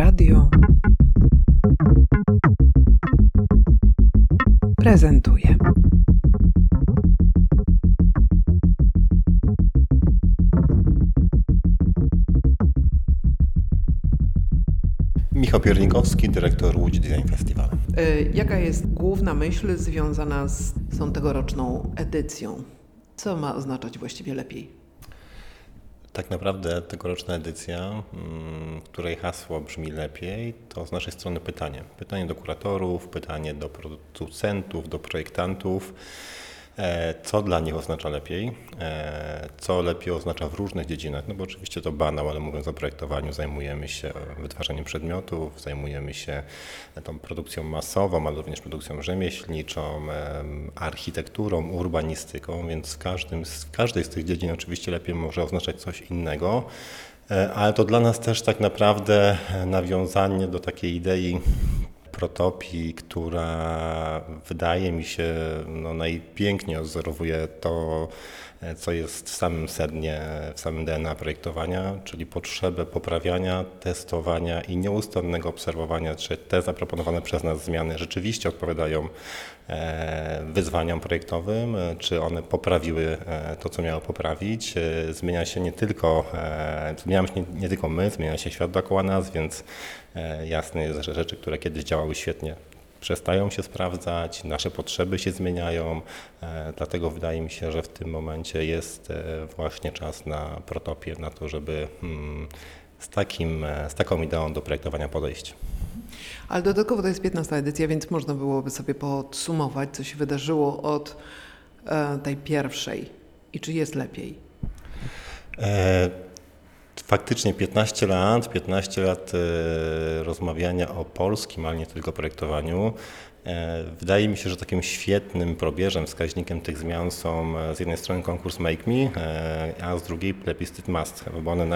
Radio prezentuje. Michał Piernikowski, dyrektor Łódź Design Festival. E, Jaka jest główna myśl związana z tą tegoroczną edycją? Co ma oznaczać właściwie lepiej? Tak naprawdę tegoroczna edycja, mm, której hasło brzmi lepiej, to z naszej strony pytanie. Pytanie do kuratorów, pytanie do producentów, do projektantów. E, Co dla nich oznacza lepiej? E, Co lepiej oznacza w różnych dziedzinach? No bo oczywiście to banał, ale mówiąc o projektowaniu, zajmujemy się wytwarzaniem przedmiotów, zajmujemy się tą produkcją masową, ale również produkcją rzemieślniczą, em, architekturą, urbanistyką, więc w, każdym, w każdej z tych dziedzin oczywiście lepiej może oznaczać coś innego. E, Ale to dla nas też tak naprawdę e, nawiązanie do takiej idei protopii, która wydaje mi się no, najpiękniej odzorowuje to, co jest w samym sednie, w samym DNA projektowania, czyli potrzebę poprawiania, testowania i nieustannego obserwowania, czy te zaproponowane przez nas zmiany rzeczywiście odpowiadają e, wyzwaniom projektowym, czy one poprawiły e, to, co miało poprawić. E, Zmienia się nie tylko, zmieniamy się nie, nie tylko my, zmienia się świat dookoła nas, więc jasne jest, że rzeczy, które kiedyś działały świetnie, przestają się sprawdzać, nasze potrzeby się zmieniają, e, dlatego wydaje mi się, że w tym momencie jest e, właśnie czas na protopię, na to, żeby mm, z, takim, e, z taką ideą do projektowania podejść. Ale dodatkowo to jest 15 edycja, więc można byłoby sobie podsumować, co się wydarzyło od tej pierwszej i czy jest lepiej. E, Faktycznie 15 lat, 15 lat e, rozmawiania o polskim, ale nie tylko projektowaniu. E, Wydaje mi się, że takim świetnym probierzem, wskaźnikiem tych zmian są e, z jednej strony konkurs Make Me, a z drugiej plebiscyt Must bo one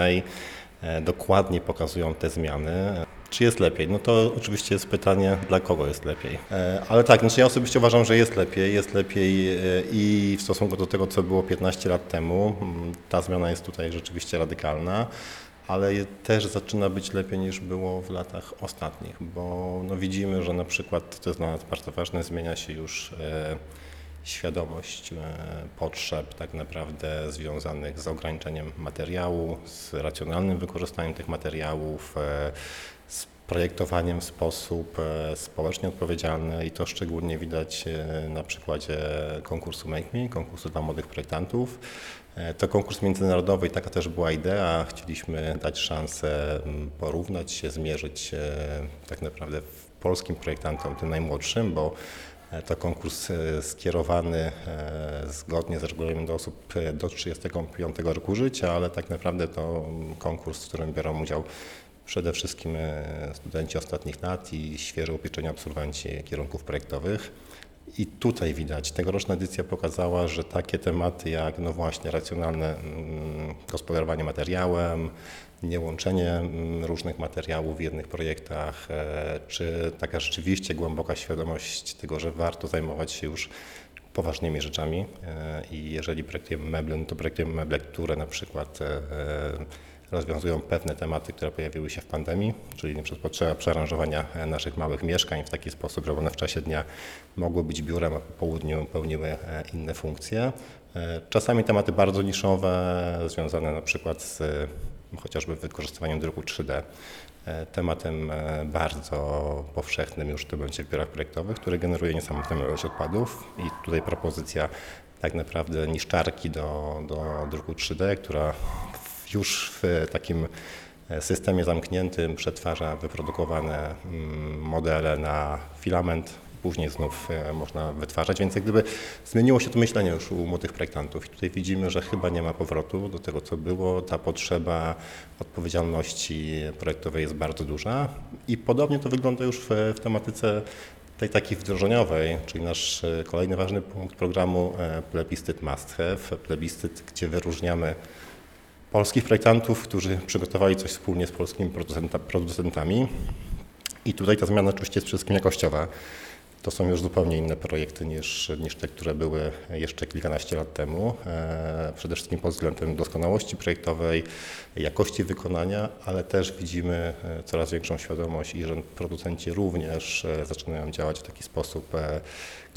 najdokładniej pokazują te zmiany. Czy jest lepiej? No to oczywiście jest pytanie, dla kogo jest lepiej. E, Ale tak, znaczy ja osobiście uważam, że jest lepiej. Jest lepiej e, i w stosunku do tego, co było 15 lat temu. Ta zmiana jest tutaj rzeczywiście radykalna, ale też zaczyna być lepiej niż było w latach ostatnich, bo no widzimy, że na przykład, to jest dla nas bardzo ważne, zmienia się już e, świadomość potrzeb tak naprawdę związanych z ograniczeniem materiału, z racjonalnym wykorzystaniem tych materiałów, projektowaniem w sposób e, społecznie odpowiedzialny i to szczególnie widać e, na przykładzie konkursu Make Me, konkursu dla młodych projektantów. E, To konkurs międzynarodowy i taka też była idea. Chcieliśmy dać szansę porównać się, zmierzyć tak naprawdę polskim projektantom, tym najmłodszym, bo to konkurs skierowany zgodnie z regulaminem do osób do 35 roku życia, ale tak naprawdę to konkurs, w którym biorą udział przede wszystkim e, studenci ostatnich lat i świeżo upieczeni absolwenci kierunków projektowych. I tutaj widać, tegoroczna edycja pokazała, że takie tematy jak no właśnie racjonalne mm, gospodarowanie materiałem, niełączenie mm, różnych materiałów w jednych projektach, e, czy taka rzeczywiście głęboka świadomość tego, że warto zajmować się już poważnymi rzeczami e, i jeżeli projektujemy meble, no to projektujemy meble, które na przykład rozwiązują pewne tematy, które pojawiły się w pandemii, czyli przykład potrzeba przearanżowania e, naszych małych mieszkań w taki sposób, żeby one w czasie dnia mogły być biurem, a po południu pełniły e, inne funkcje. E, Czasami tematy bardzo niszowe, związane na przykład z e, chociażby wykorzystywaniem druku 3D. E, Tematem bardzo powszechnym już tym momencie w biurach projektowych, który generuje niesamowitą ilość odpadów i tutaj propozycja tak naprawdę niszczarki do, do druku 3D, która już w takim e, systemie zamkniętym przetwarza wyprodukowane mm, modele na filament, później znów e, można wytwarzać, więc jak gdyby zmieniło się to myślenie już u młodych projektantów. I tutaj widzimy, że chyba nie ma powrotu do tego, co było. Ta potrzeba odpowiedzialności projektowej jest bardzo duża. I podobnie to wygląda już w, w tematyce tej takiej wdrożeniowej, czyli nasz e, kolejny ważny punkt programu e, plebiscyt must have, plebiscyt, gdzie wyróżniamy polskich projektantów, którzy przygotowali coś wspólnie z polskimi producenta, producentami. I tutaj ta zmiana oczywiście jest przede wszystkim jakościowa. To są już zupełnie inne projekty niż, niż te, które były jeszcze kilkanaście lat temu. E, Przede wszystkim pod względem doskonałości projektowej, jakości wykonania, ale też widzimy e, coraz większą świadomość i że producenci również e, zaczynają działać w taki sposób,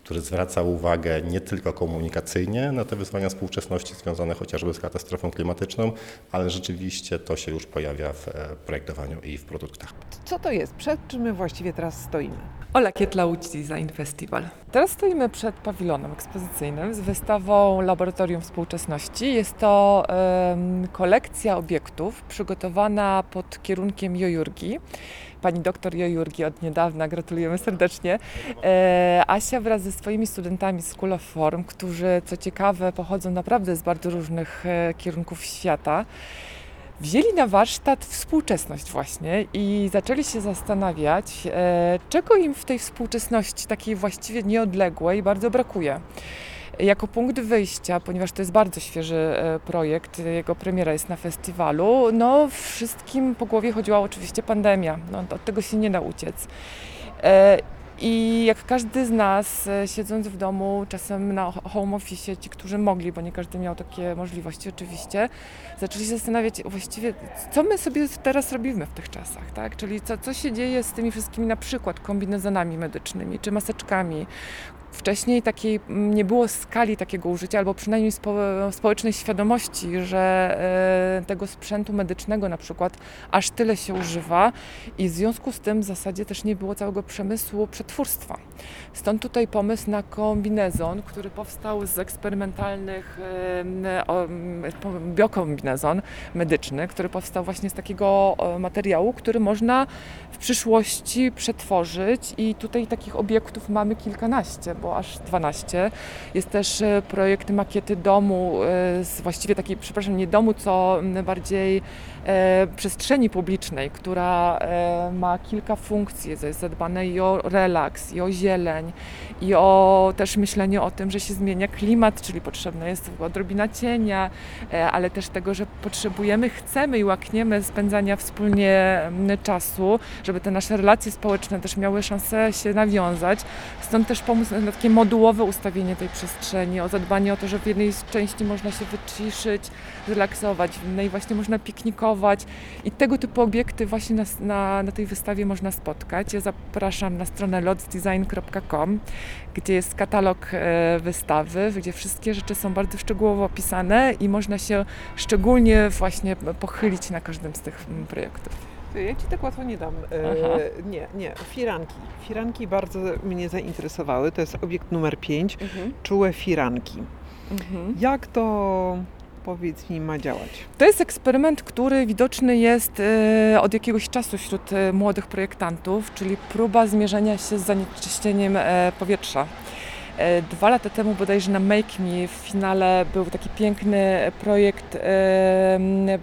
który zwraca uwagę nie tylko komunikacyjnie na te wyzwania współczesności związane chociażby z katastrofą klimatyczną, ale rzeczywiście to się już pojawia w e, projektowaniu i w produktach. Co to jest? Przed czym my właściwie teraz stoimy? Ola Kietla, Łódź Design Festival. Teraz stoimy przed pawilonem ekspozycyjnym z wystawą Laboratorium Współczesności. Jest to em, kolekcja obiektów przygotowana pod kierunkiem Jojurgi. Pani doktor Jojurgi od niedawna, gratulujemy serdecznie. E, Asia wraz ze swoimi studentami z School of Form, którzy co ciekawe pochodzą naprawdę z bardzo różnych e, kierunków świata, wzięli na warsztat współczesność właśnie i zaczęli się zastanawiać, e, czego im w tej współczesności takiej właściwie nieodległej bardzo brakuje. Jako punkt wyjścia, ponieważ to jest bardzo świeży e, projekt, jego premiera jest na festiwalu, no wszystkim po głowie chodziła oczywiście pandemia, no, od tego się nie da uciec. E, I jak każdy z nas, e, siedząc w domu, czasem na home office, ci, którzy mogli, bo nie każdy miał takie możliwości oczywiście, zaczęli się zastanawiać właściwie, co my sobie teraz robimy w tych czasach, tak? Czyli co, co się dzieje z tymi wszystkimi na przykład kombinezonami medycznymi czy maseczkami. Wcześniej takiej mm, nie było skali takiego użycia, albo przynajmniej spo, społecznej świadomości, że e, tego sprzętu medycznego na przykład aż tyle się używa i w związku z tym w zasadzie też nie było całego przemysłu przetwórstwa. Stąd tutaj pomysł na kombinezon, który powstał z eksperymentalnych em, o, biokombinezon medyczny, który powstał właśnie z takiego e, materiału, który można w przyszłości przetworzyć i tutaj takich obiektów mamy kilkanaście, bo aż 12. Jest też e, projekt makiety domu, e, właściwie takiej, przepraszam, nie domu, co bardziej e, przestrzeni publicznej, która ma kilka funkcji. Jest zadbane i o relaks, i o zieleń, i o też myślenie o tym, że się zmienia klimat, czyli potrzebna jest odrobina cienia, ale też tego, że potrzebujemy, chcemy i łakniemy spędzania wspólnie czasu, żeby te nasze relacje społeczne też miały szansę się nawiązać. Stąd też pomysł na takie modułowe ustawienie tej przestrzeni, o zadbanie o to, że w jednej z części można się wyciszyć, relaksować, w innej właśnie można piknikować i tego typu obiekty właśnie na, na, na tej wystawie można spotkać. Ja zapraszam na stronę lotsdesign.com, gdzie jest katalog e, wystawy, gdzie wszystkie rzeczy są bardzo szczegółowo opisane i można się szczególnie właśnie pochylić na każdym z tych mm, projektów. Ja ci tak łatwo nie dam. E, nie, nie, firanki. Firanki bardzo mnie zainteresowały. To jest obiekt numer 5, czułe firanki. Mhm. Jak to, powiedz mi, ma działać? To jest eksperyment, który widoczny jest e, od jakiegoś czasu wśród e, młodych projektantów, czyli próba zmierzenia się z zanieczyszczeniem e, powietrza. E, Dwa lata temu bodajże na Make Me w finale był taki piękny projekt e,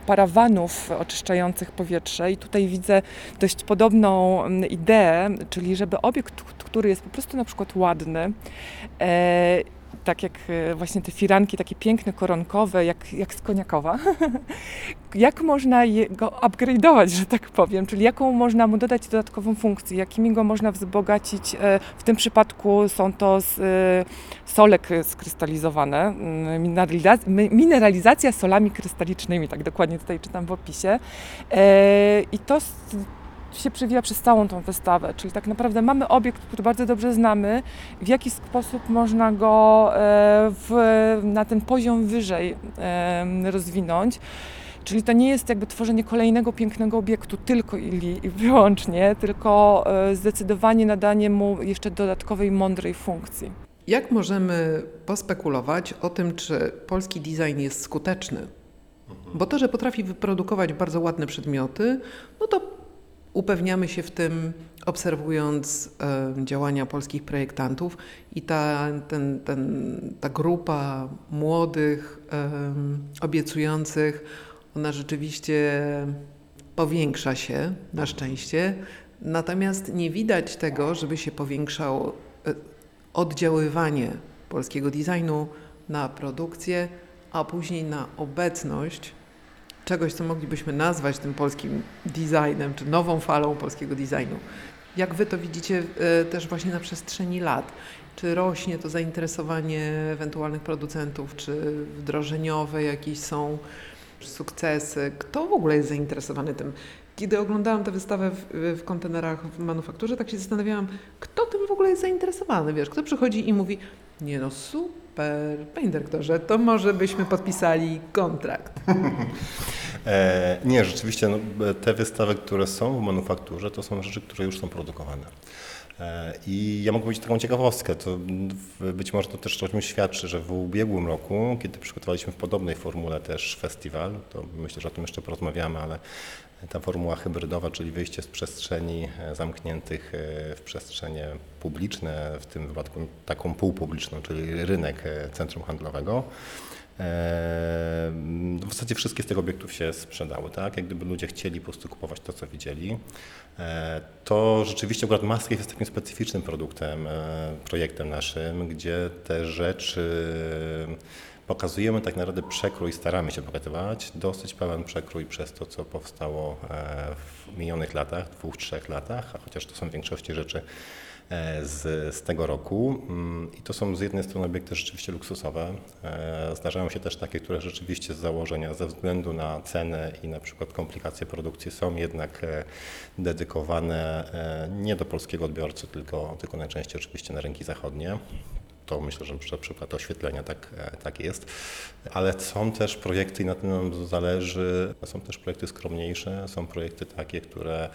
parawanów oczyszczających powietrze i tutaj widzę dość podobną ideę, czyli żeby obiekt, który jest po prostu na przykład ładny, e, tak jak e, właśnie te firanki, takie piękne, koronkowe, jak, jak z koniakowa. jak można go upgrade'ować, że tak powiem, czyli jaką można mu dodać dodatkową funkcję, jakimi go można wzbogacić. E, W tym przypadku są to z, e, sole kry- skrystalizowane, mm, mineralizacja, mi- mineralizacja solami krystalicznymi, tak dokładnie tutaj czytam w opisie. I to się przewija przez całą tą wystawę, czyli tak naprawdę mamy obiekt, który bardzo dobrze znamy, w jaki sposób można go e, w, na ten poziom wyżej rozwinąć. Czyli to nie jest jakby tworzenie kolejnego pięknego obiektu tylko i, wyłącznie, tylko e, zdecydowanie nadanie mu jeszcze dodatkowej, mądrej funkcji. Jak możemy pospekulować o tym, czy polski design jest skuteczny? Bo to, że potrafi wyprodukować bardzo ładne przedmioty, no to upewniamy się w tym, obserwując e, działania polskich projektantów i ta, ten, ten, ta grupa młodych, em, obiecujących, ona rzeczywiście powiększa się, na szczęście. Natomiast nie widać tego, żeby się powiększało e, oddziaływanie polskiego designu na produkcję, a później na obecność czegoś, co moglibyśmy nazwać tym polskim designem, czy nową falą polskiego designu. Jak wy to widzicie e, też właśnie na przestrzeni lat? Czy rośnie to zainteresowanie ewentualnych producentów, czy wdrożeniowe jakieś są sukcesy? Kto w ogóle jest zainteresowany tym? Kiedy oglądałam tę wystawę w, w kontenerach w manufakturze, tak się zastanawiałam, kto tym w ogóle jest zainteresowany, wiesz, kto przychodzi i mówi, nie no super, panie dyrektorze, to może byśmy podpisali kontrakt. E, nie, rzeczywiście no, te wystawy, które są w manufakturze, to są rzeczy, które już są produkowane. E, I ja mogę powiedzieć taką ciekawostkę, to być może to też o czymś świadczy, że w ubiegłym roku, kiedy przygotowaliśmy w podobnej formule też festiwal, to myślę, że o tym jeszcze porozmawiamy, ale ta formuła hybrydowa, czyli wyjście z przestrzeni e, zamkniętych e, w przestrzenie publiczne, w tym wypadku taką półpubliczną, czyli rynek e, centrum handlowego, W zasadzie wszystkie z tych obiektów się sprzedały, tak? Jak gdyby ludzie chcieli po prostu kupować to, co widzieli. To rzeczywiście akurat Maskave jest takim specyficznym produktem, projektem naszym, gdzie te rzeczy pokazujemy tak naprawdę przekrój, staramy się pokazywać, dosyć pełen przekrój przez to, co powstało e, w minionych latach, dwóch, trzech latach, a chociaż to są w większości rzeczy e, z, z tego roku. Mm, I to są z jednej strony obiekty rzeczywiście luksusowe. E, Zdarzają się też takie, które rzeczywiście z założenia, ze względu na cenę i na przykład komplikacje produkcji są jednak dedykowane nie do polskiego odbiorcy, tylko, tylko najczęściej oczywiście na rynki zachodnie. To myślę, że na przykład oświetlenia tak, e, tak jest. Ale są też projekty, i na tym nam zależy, są też projekty skromniejsze, są projekty takie, które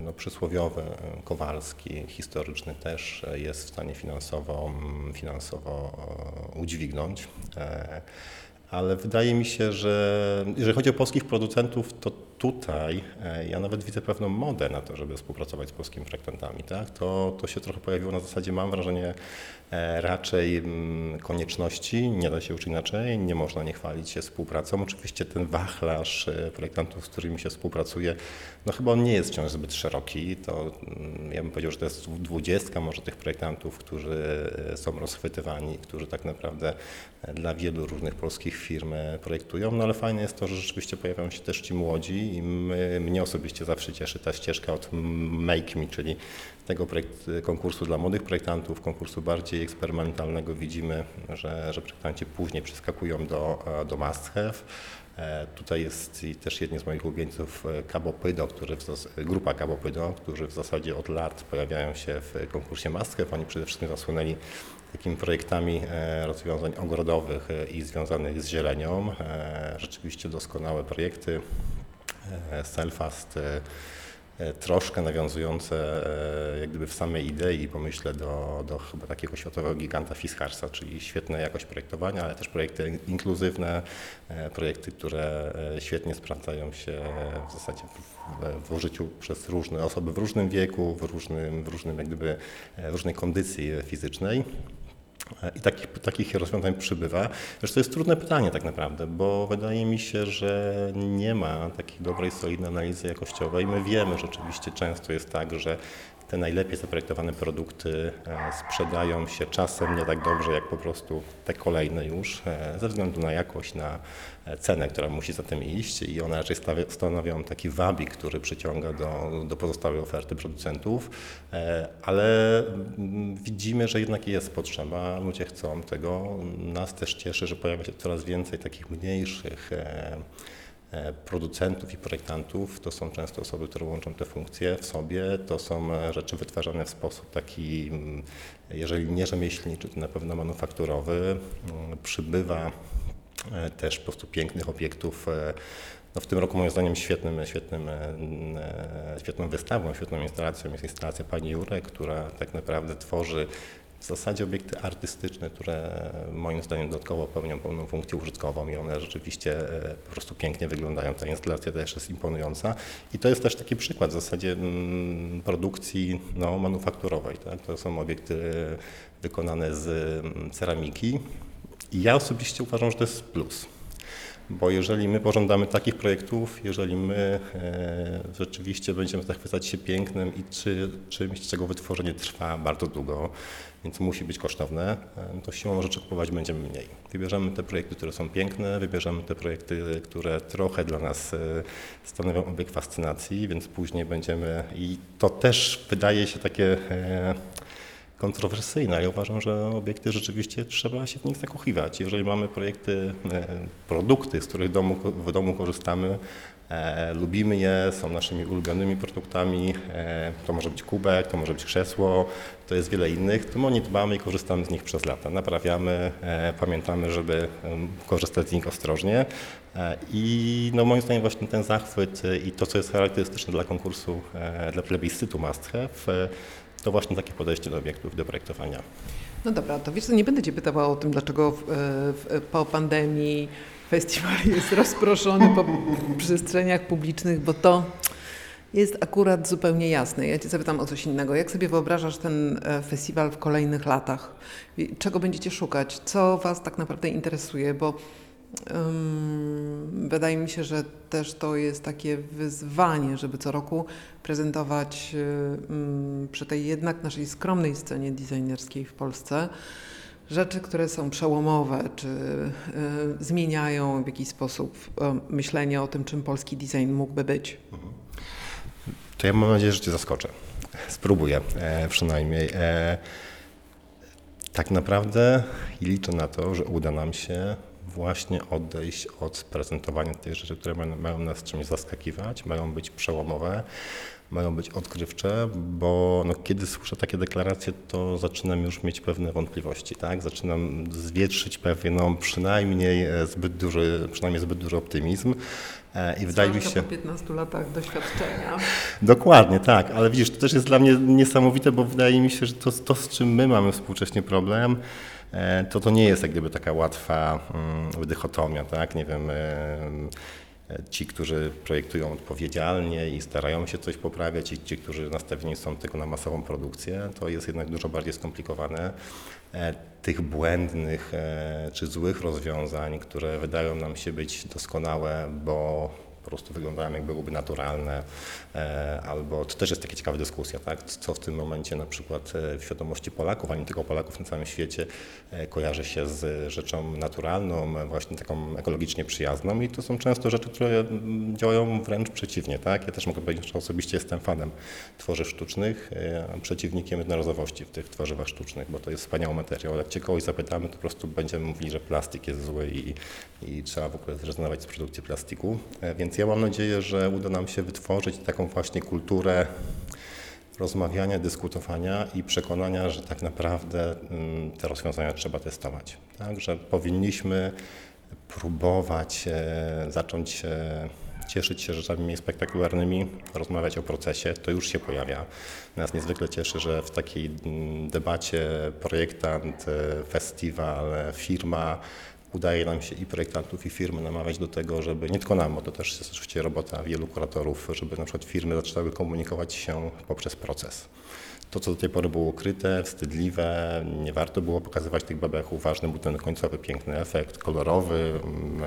no, przysłowiowy Kowalski, historyczny też jest w stanie finansowo, finansowo e, udźwignąć. E, Ale wydaje mi się, że jeżeli chodzi o polskich producentów, to tutaj e, ja nawet widzę pewną modę na to, żeby współpracować z polskimi projektantami. Tak? To, to się trochę pojawiło na zasadzie, mam wrażenie, e, raczej mm, konieczności, nie da się już inaczej, nie można nie chwalić się współpracą. Oczywiście ten wachlarz e, projektantów, z którymi się współpracuje, no chyba on nie jest wciąż zbyt szeroki. To mm, ja bym powiedział, że to jest dwudziestka może tych projektantów, którzy są rozchwytywani, którzy tak naprawdę dla wielu różnych polskich firm projektują. No ale fajne jest to, że rzeczywiście pojawiają się też ci młodzi i my, mnie osobiście zawsze cieszy ta ścieżka od Make Me, czyli tego projekt, konkursu dla młodych projektantów, konkursu bardziej eksperymentalnego widzimy, że, że projektanci później przeskakują do, e, do Must Have. E, Tutaj jest i też jednym z moich ulubieńców e, Cabo Pydo, który grupa Cabo Pydo, którzy w zasadzie od lat pojawiają się w konkursie Have. Oni przede wszystkim zasłynęli takimi projektami e, rozwiązań ogrodowych e, i związanych z zielenią. E, Rzeczywiście doskonałe projekty. E, Selfast e, e, troszkę nawiązujące jak gdyby w samej idei i pomyśle do, do chyba takiego światowego giganta Fiskarsa, czyli świetna jakość projektowania, ale też projekty inkluzywne, projekty, które świetnie sprawdzają się w zasadzie w, w użyciu przez różne osoby w różnym wieku, w różnym, w różnym jak gdyby, w różnej kondycji fizycznej. I takich, takich rozwiązań przybywa. Zresztą to jest trudne pytanie tak naprawdę, bo wydaje mi się, że nie ma takiej dobrej, solidnej analizy jakościowej. My wiemy, że oczywiście często jest tak, że te najlepiej zaprojektowane produkty e, sprzedają się czasem nie tak dobrze, jak po prostu te kolejne już, e, ze względu na jakość, na e, cenę, która musi za tym iść i one raczej stanowią taki wabik, który przyciąga do, do pozostałej oferty producentów, ale mm, widzimy, że jednak jest potrzeba, ludzie chcą tego. Nas też cieszy, że pojawia się coraz więcej takich mniejszych producentów i projektantów. To są często osoby, które łączą te funkcje w sobie. To są e, rzeczy wytwarzane w sposób taki, mm, jeżeli nie rzemieślniczy, to na pewno manufakturowy. Mm, Przybywa e, też po prostu pięknych obiektów. e, No w tym roku moim zdaniem świetnym, świetnym, e, e, świetną wystawą, świetną instalacją jest instalacja pani Jurek, która tak naprawdę tworzy w zasadzie obiekty artystyczne, które moim zdaniem dodatkowo pełnią pełną funkcję użytkową i one rzeczywiście e, po prostu pięknie wyglądają. Ta instalacja też jest imponująca i to jest też taki przykład w zasadzie mm, produkcji no, manufakturowej. Tak? To są obiekty wykonane z mm, ceramiki i ja osobiście uważam, że to jest plus. Bo jeżeli my pożądamy takich projektów, jeżeli my e, rzeczywiście będziemy zachwycać się pięknem i czy, czymś, czego wytworzenie trwa bardzo długo, więc musi być kosztowne, e, to siłą rzeczy kupować będziemy mniej. Wybierzemy te projekty, które są piękne, wybierzemy te projekty, które trochę dla nas e, stanowią obiekt fascynacji, więc później będziemy i to też wydaje się takie e, kontrowersyjne. Ja uważam, że obiekty rzeczywiście trzeba się w nich zakochiwać. Jeżeli mamy projekty, produkty, z których domu, w domu korzystamy, e, lubimy je, są naszymi ulubionymi produktami, e, to może być kubek, to może być krzesło, to jest wiele innych, to my o nie dbamy i korzystamy z nich przez lata. Naprawiamy, e, pamiętamy, żeby korzystać z nich ostrożnie i no moim zdaniem właśnie ten zachwyt i to, co jest charakterystyczne dla konkursu, dla plebiscytu Must Have, to właśnie takie podejście do obiektów, do projektowania. No dobra, to wiesz nie będę Cię pytała o tym, dlaczego w, w, po pandemii festiwal jest rozproszony po przestrzeniach publicznych, bo to jest akurat zupełnie jasne. Ja Cię zapytam o coś innego. Jak sobie wyobrażasz ten e, festiwal w kolejnych latach? Czego będziecie szukać? Co Was tak naprawdę interesuje? Bo ym, wydaje mi się, że też to jest takie wyzwanie, żeby co roku prezentować ym, przy tej jednak naszej skromnej scenie designerskiej w Polsce rzeczy, które są przełomowe, czy y, zmieniają w jakiś sposób y, myślenie o tym, czym polski design mógłby być. To ja mam nadzieję, że Cię zaskoczę. Spróbuję e, przynajmniej. E, tak naprawdę liczę na to, że uda nam się właśnie odejść od prezentowania tych rzeczy, które mają nas czymś zaskakiwać, mają być przełomowe, mają być odkrywcze, bo no, kiedy słyszę takie deklaracje, to zaczynam już mieć pewne wątpliwości, tak? Zaczynam zwietrzyć pewien, no, przynajmniej e, zbyt duży, przynajmniej zbyt duży optymizm. E, I wydaje mi się... po 15 latach doświadczenia. Dokładnie, tak, ale widzisz, to też jest dla mnie niesamowite, bo wydaje mi się, że to, to z czym my mamy współcześnie problem, e, to to nie jest jak gdyby taka łatwa mm, dychotomia, tak, nie wiem, e, ci, którzy projektują odpowiedzialnie i starają się coś poprawiać i ci, którzy nastawieni są tylko na masową produkcję, to jest jednak dużo bardziej skomplikowane. E, Tych błędnych e, czy złych rozwiązań, które wydają nam się być doskonałe, bo po prostu wyglądają jak byłyby naturalne, e, albo to też jest taka ciekawa dyskusja, tak? co w tym momencie na przykład e, w świadomości Polaków, a nie tylko Polaków na całym świecie e, kojarzy się z rzeczą naturalną, właśnie taką ekologicznie przyjazną i to są często rzeczy, które mm, działają wręcz przeciwnie. Tak? Ja też mogę powiedzieć, że osobiście jestem fanem tworzyw sztucznych, a przeciwnikiem jednorazowości w tych tworzywach sztucznych, bo to jest wspaniały materiał. Jak cię kogoś zapytamy, to po prostu będziemy mówili, że plastik jest zły i, i trzeba w ogóle zrezygnować z produkcji plastiku. E, Więc ja mam nadzieję, że uda nam się wytworzyć taką właśnie kulturę rozmawiania, dyskutowania i przekonania, że tak naprawdę mm, te rozwiązania trzeba testować. Że powinniśmy próbować e, zacząć e, cieszyć się rzeczami spektakularnymi, rozmawiać o procesie. To już się pojawia. Nas niezwykle cieszy, że w takiej mm, debacie projektant, e, festiwal, firma udaje nam się i projektantów, i firmy namawiać do tego, żeby nie tylko nam, bo to też jest oczywiście robota wielu kuratorów, żeby na przykład firmy zaczęły komunikować się poprzez proces. To, co do tej pory było ukryte, wstydliwe, nie warto było pokazywać tych bebechów. Ważny był ten końcowy, piękny efekt, kolorowy, mm,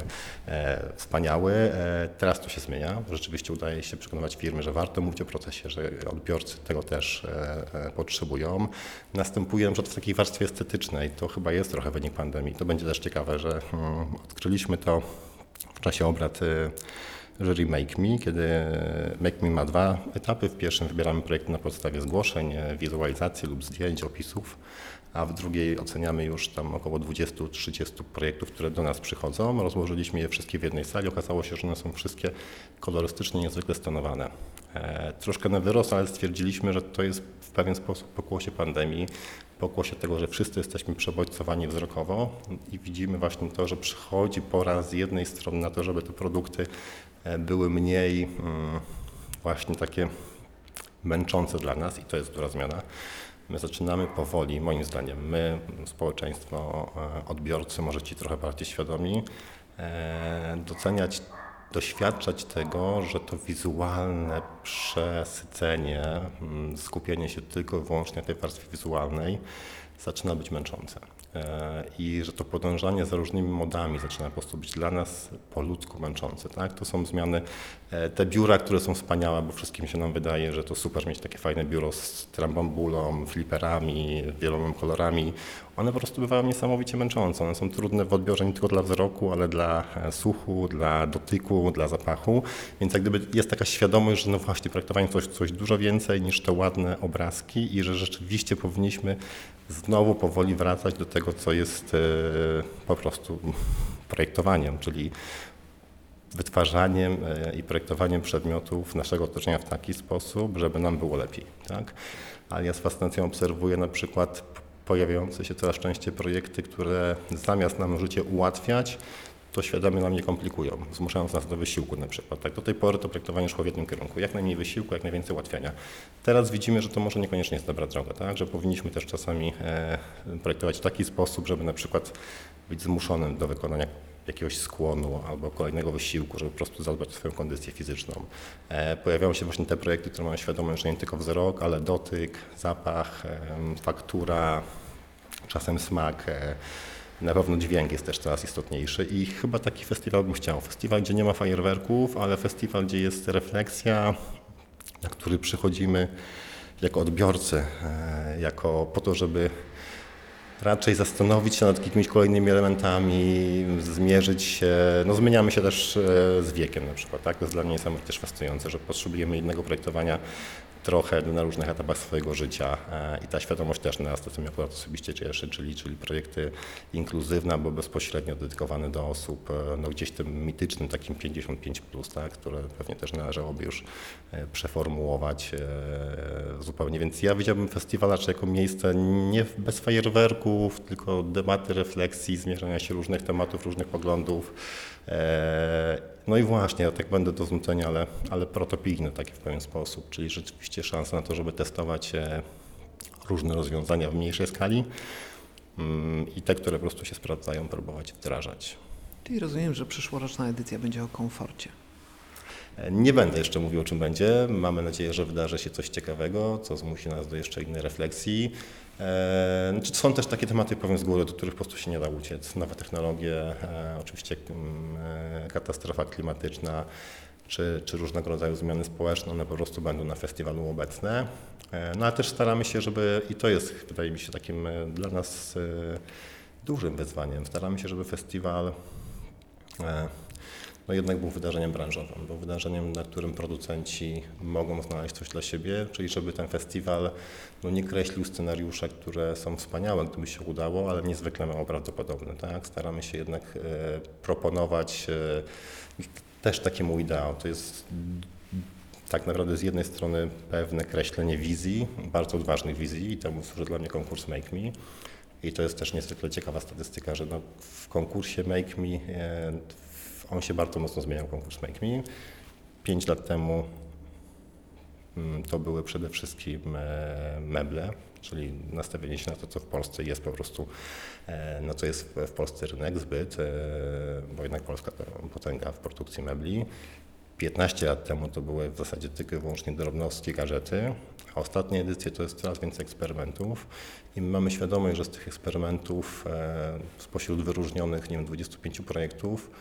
e, wspaniały. E, teraz to się zmienia. Rzeczywiście udaje się przekonywać firmy, że warto mówić o procesie, że odbiorcy tego też e, e, potrzebują. Następuje na przykład w takiej warstwie estetycznej. To chyba jest trochę wynik pandemii. To będzie też ciekawe, że mm, odkryliśmy to w czasie obrad y, jury Make Me, kiedy Make Me ma dwa etapy. W pierwszym wybieramy projekty na podstawie zgłoszeń, e, wizualizacji lub zdjęć, opisów, a w drugiej oceniamy już tam około 20-30 projektów, które do nas przychodzą. Rozłożyliśmy je wszystkie w jednej sali. Okazało się, że one są wszystkie kolorystycznie niezwykle stanowane. E, troszkę na wyrost, ale stwierdziliśmy, że to jest w pewien sposób pokłosie pandemii, pokłosie tego, że wszyscy jesteśmy przebodźcowani wzrokowo i widzimy właśnie to, że przychodzi pora z jednej strony na to, żeby te produkty e, były mniej mm, właśnie takie męczące dla nas i to jest duża zmiana. My zaczynamy powoli, moim zdaniem, my, społeczeństwo, e, odbiorcy, może ci trochę bardziej świadomi, e, doceniać, doświadczać tego, że to wizualne przesycenie, mm, skupienie się tylko i wyłącznie na tej warstwie wizualnej zaczyna być męczące. E, i że to podążanie za różnymi modami zaczyna po prostu być dla nas po ludzku męczące. Tak? To są zmiany, e, te biura, które są wspaniałe, bo wszystkim się nam wydaje, że to super mieć takie fajne biuro z trambambulą, fliperami, wieloma kolorami. One po prostu bywają niesamowicie męczące. One są trudne w odbiorze nie tylko dla wzroku, ale dla e, słuchu, dla dotyku, dla zapachu. Więc jak gdyby jest taka świadomość, że no właśnie to coś, coś dużo więcej niż te ładne obrazki i że rzeczywiście powinniśmy znowu powoli wracać do tego, co jest e, po prostu projektowaniem, czyli wytwarzaniem e, i projektowaniem przedmiotów naszego otoczenia w taki sposób, żeby nam było lepiej. Tak? Ale ja z fascynacją obserwuję na przykład pojawiające się coraz częściej projekty, które zamiast nam życie ułatwiać, to świadomie nam nie komplikują, zmuszając nas do wysiłku na przykład. Tak, do tej pory to projektowanie szło w jednym kierunku, jak najmniej wysiłku, jak najwięcej ułatwiania. Teraz widzimy, że to może niekoniecznie jest dobra droga, tak? że powinniśmy też czasami e, projektować w taki sposób, żeby na przykład być zmuszonym do wykonania jakiegoś skłonu albo kolejnego wysiłku, żeby po prostu zadbać o swoją kondycję fizyczną. E, pojawiają się właśnie te projekty, które mają świadomość, że nie tylko wzrok, ale dotyk, zapach, e, faktura, czasem smak. E, na pewno dźwięk jest też coraz istotniejszy i chyba taki festiwal bym chciał. Festiwal, gdzie nie ma fajerwerków, ale festiwal, gdzie jest refleksja, na który przychodzimy jako odbiorcy, e, jako po to, żeby raczej zastanowić się nad jakimiś kolejnymi elementami, zmierzyć się. No zmieniamy się też e, z wiekiem na przykład, tak? To jest dla mnie niesamowicie też fascynujące, że potrzebujemy innego projektowania trochę na różnych etapach swojego życia e, i ta świadomość też nas, to co mnie akurat osobiście cieszy, czyli, czyli projekty inkluzywne albo bezpośrednio dedykowane do osób, e, no gdzieś tym mitycznym takim 55+, plus, tak, które pewnie też należałoby już e, przeformułować zupełnie. Więc ja widziałbym festiwal raczej jako miejsce nie bez fajerwerków, tylko debaty, refleksji, zmierzania się różnych tematów, różnych poglądów, no i właśnie, tak będę do znudzenia, ale, ale protopijny taki w pewien sposób, czyli rzeczywiście szansa na to, żeby testować e, różne rozwiązania w mniejszej skali mm, i te, które po prostu się sprawdzają, próbować wdrażać. Czyli rozumiem, że przyszłoroczna edycja będzie o komforcie. E, nie będę jeszcze mówił, o czym będzie. Mamy nadzieję, że wydarzy się coś ciekawego, co zmusi nas do jeszcze innej refleksji. E, znaczy, są też takie tematy, powiem z góry, do których po prostu się nie da uciec. Nowe technologie, e, oczywiście mm, katastrofa klimatyczna, czy, czy różnego rodzaju zmiany społeczne, one po prostu będą na festiwalu obecne. No ale też staramy się, żeby, i to jest wydaje mi się takim dla nas dużym wyzwaniem, staramy się, żeby festiwal no jednak był wydarzeniem branżowym, był wydarzeniem, na którym producenci mogą znaleźć coś dla siebie, czyli żeby ten festiwal no, nie kreślił scenariusze, które są wspaniałe, gdyby się udało, ale niezwykle mało prawdopodobne. Tak? Staramy się jednak e, proponować e, też mój ideał. To jest tak naprawdę z jednej strony pewne kreślenie wizji, bardzo odważnych wizji i temu służy dla mnie konkurs Make Me. I to jest też niezwykle ciekawa statystyka, że no w konkursie Make Me e, on się bardzo mocno zmieniał, konkurs Make Me. Pięć lat temu mm, to były przede wszystkim e, meble, czyli nastawienie się na to, co w Polsce jest po prostu, no co jest w Polsce rynek, zbyt, e, bo jednak Polska to potęga w produkcji mebli. 15 lat temu to były w zasadzie tylko i wyłącznie drobnostki, gadżety, a ostatnie edycje to jest coraz więcej eksperymentów i my mamy świadomość, że z tych eksperymentów spośród wyróżnionych, nie wiem, 25 projektów,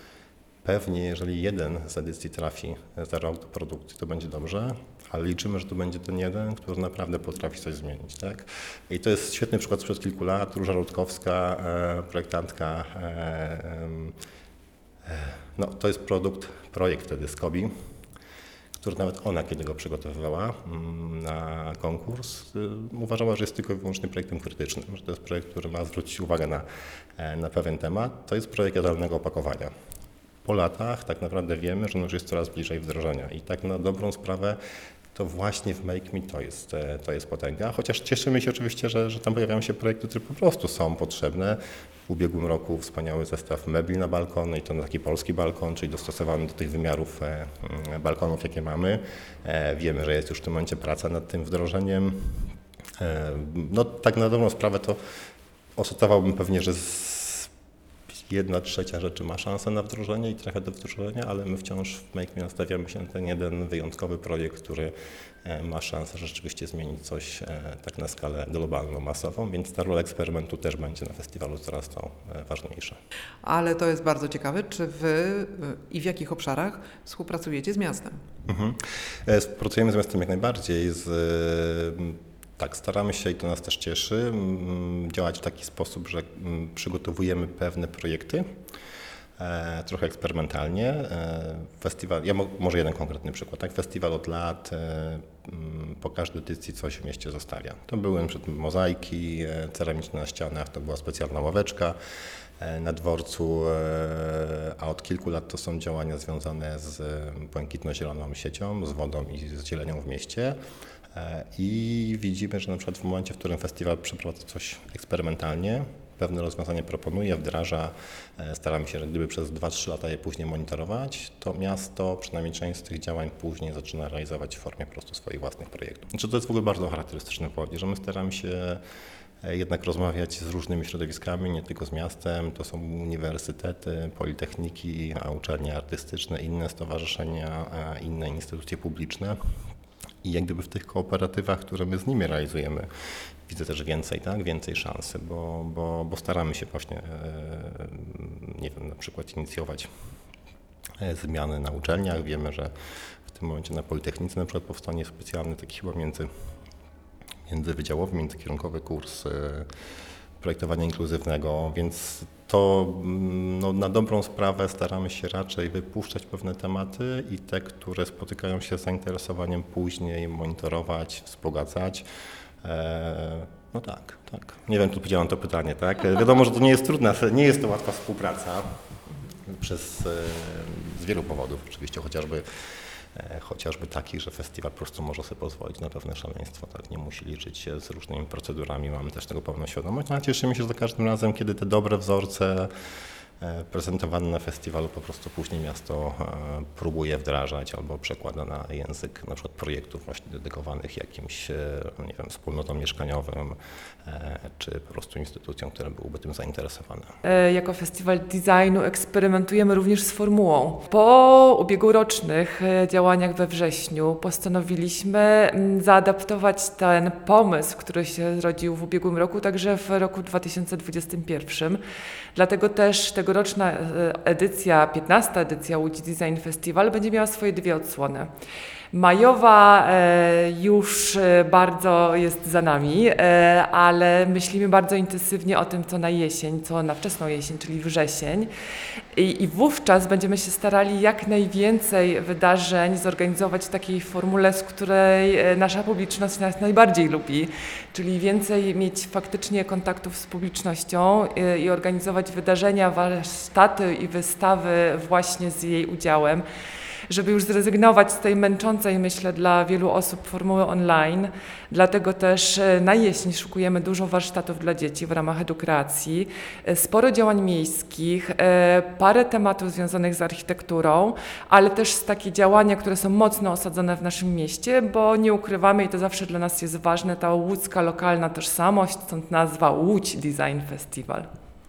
Pewnie, jeżeli jeden z edycji trafi za rok do produkcji, to będzie dobrze, ale liczymy, że to będzie ten jeden, który naprawdę potrafi coś zmienić. Tak? I to jest świetny przykład sprzed kilku lat. Róża Rutkowska, e, projektantka, e, e, no, to jest produkt, projekt wtedy który nawet ona, kiedy go przygotowywała mm, na konkurs, uważała, że jest tylko i wyłącznie projektem krytycznym, że to jest projekt, który ma zwrócić uwagę na, na pewien temat. To jest projekt jadalnego opakowania po latach tak naprawdę wiemy, że już jest coraz bliżej wdrożenia i tak na dobrą sprawę to właśnie w Make Me to jest, e, to jest potęga. Chociaż cieszymy się oczywiście, że, że tam pojawiają się projekty, które po prostu są potrzebne. W ubiegłym roku wspaniały zestaw mebli na balkony i to na taki polski balkon, czyli dostosowany do tych wymiarów e, balkonów, jakie mamy. E, wiemy, że jest już w tym momencie praca nad tym wdrożeniem. No tak na dobrą sprawę to oszacowałbym pewnie, że z jedna trzecia rzeczy ma szansę na wdrożenie i trafia do wdrożenia, ale my wciąż w Make Me nastawiamy się na ten jeden wyjątkowy projekt, który e, ma szansę rzeczywiście zmienić coś e, tak na skalę globalną, masową, więc ta rola eksperymentu też będzie na festiwalu coraz to e, ważniejsza. Ale to jest bardzo ciekawe, czy wy i w jakich obszarach współpracujecie z miastem? Mhm. E, Pracujemy z miastem jak najbardziej. Z, tak, staramy się i to nas też cieszy, mm, działać w taki sposób, że mm, przygotowujemy pewne projekty, e, trochę eksperymentalnie. E, Festiwal, ja mo, może jeden konkretny przykład. Tak, festiwal od lat e, mm, po każdej edycji coś w mieście zostawia. To były przykład mozaiki e, ceramiczne na ścianach, to była specjalna ławeczka e, na dworcu, e, a od kilku lat to są działania związane z błękitno-zieloną siecią, z wodą i z zielenią w mieście. E, I widzimy, że na przykład w momencie, w którym festiwal przeprowadza coś eksperymentalnie, pewne rozwiązanie proponuje, wdraża, e, staramy się, że gdyby przez 2-3 lata je później monitorować, to miasto przynajmniej część z tych działań później zaczyna realizować w formie po prostu swoich własnych projektów. Znaczy to jest w ogóle bardzo charakterystyczne w Łodzi, że my staramy się e, jednak rozmawiać z różnymi środowiskami, nie tylko z miastem. To są uniwersytety, politechniki, uczelnie artystyczne, inne stowarzyszenia, inne instytucje publiczne. I jak gdyby w tych kooperatywach, które my z nimi realizujemy, widzę też więcej, tak, więcej szansy, bo, bo, bo staramy się właśnie, e, nie wiem, na przykład inicjować e, zmiany na uczelniach. Wiemy, że w tym momencie na Politechnice na przykład powstanie specjalny taki chyba między, międzywydziałowy, międzykierunkowy kurs e, projektowania inkluzywnego, więc to mm, no, na dobrą sprawę staramy się raczej wypuszczać pewne tematy i te, które spotykają się z zainteresowaniem później monitorować, wzbogacać. E, no tak, tak. Nie wiem, czy odpowiedziałem to pytanie, tak? E, Wiadomo, że to nie jest trudna, nie jest to łatwa współpraca przez, e, z wielu powodów, oczywiście chociażby chociażby takich, że festiwal po prostu może sobie pozwolić na pewne szaleństwo, tak, nie musi liczyć się z różnymi procedurami, mamy też tego pełną świadomość, no, a cieszymy się za każdym razem, kiedy te dobre wzorce e, prezentowane na festiwalu po prostu później miasto e, próbuje wdrażać albo przekłada na język na przykład projektów właśnie dedykowanych jakimś, e, nie wiem, wspólnotom mieszkaniowym, e, czy po prostu instytucjom, które byłyby tym zainteresowane. E, Jako festiwal designu eksperymentujemy również z formułą. Po ubiegłorocznych e, działaniach we wrześniu postanowiliśmy zaadaptować ten pomysł, który się zrodził w ubiegłym roku, także w roku 2021. Dlatego też tegoroczna e, edycja, 15. edycja Łódź Design Festival będzie miała swoje dwie odsłony. Majowa e, już e, bardzo jest za nami, e, ale myślimy bardzo intensywnie o tym, co na jesień, co na wczesną jesień, czyli wrzesień. I, wówczas będziemy się starali jak najwięcej wydarzeń zorganizować w takiej formule, z której nasza publiczność nas najbardziej lubi, czyli więcej mieć faktycznie kontaktów z publicznością i organizować wydarzenia, warsztaty i wystawy właśnie z jej udziałem żeby już zrezygnować z tej męczącej, myślę, dla wielu osób formuły online. Dlatego też e, na jesień szukujemy dużo warsztatów dla dzieci w ramach edukacji, e, sporo działań miejskich, e, parę tematów związanych z architekturą, ale też takie działania, które są mocno osadzone w naszym mieście, bo nie ukrywamy i to zawsze dla nas jest ważne, ta łódzka lokalna tożsamość, stąd nazwa Łódź Design Festival.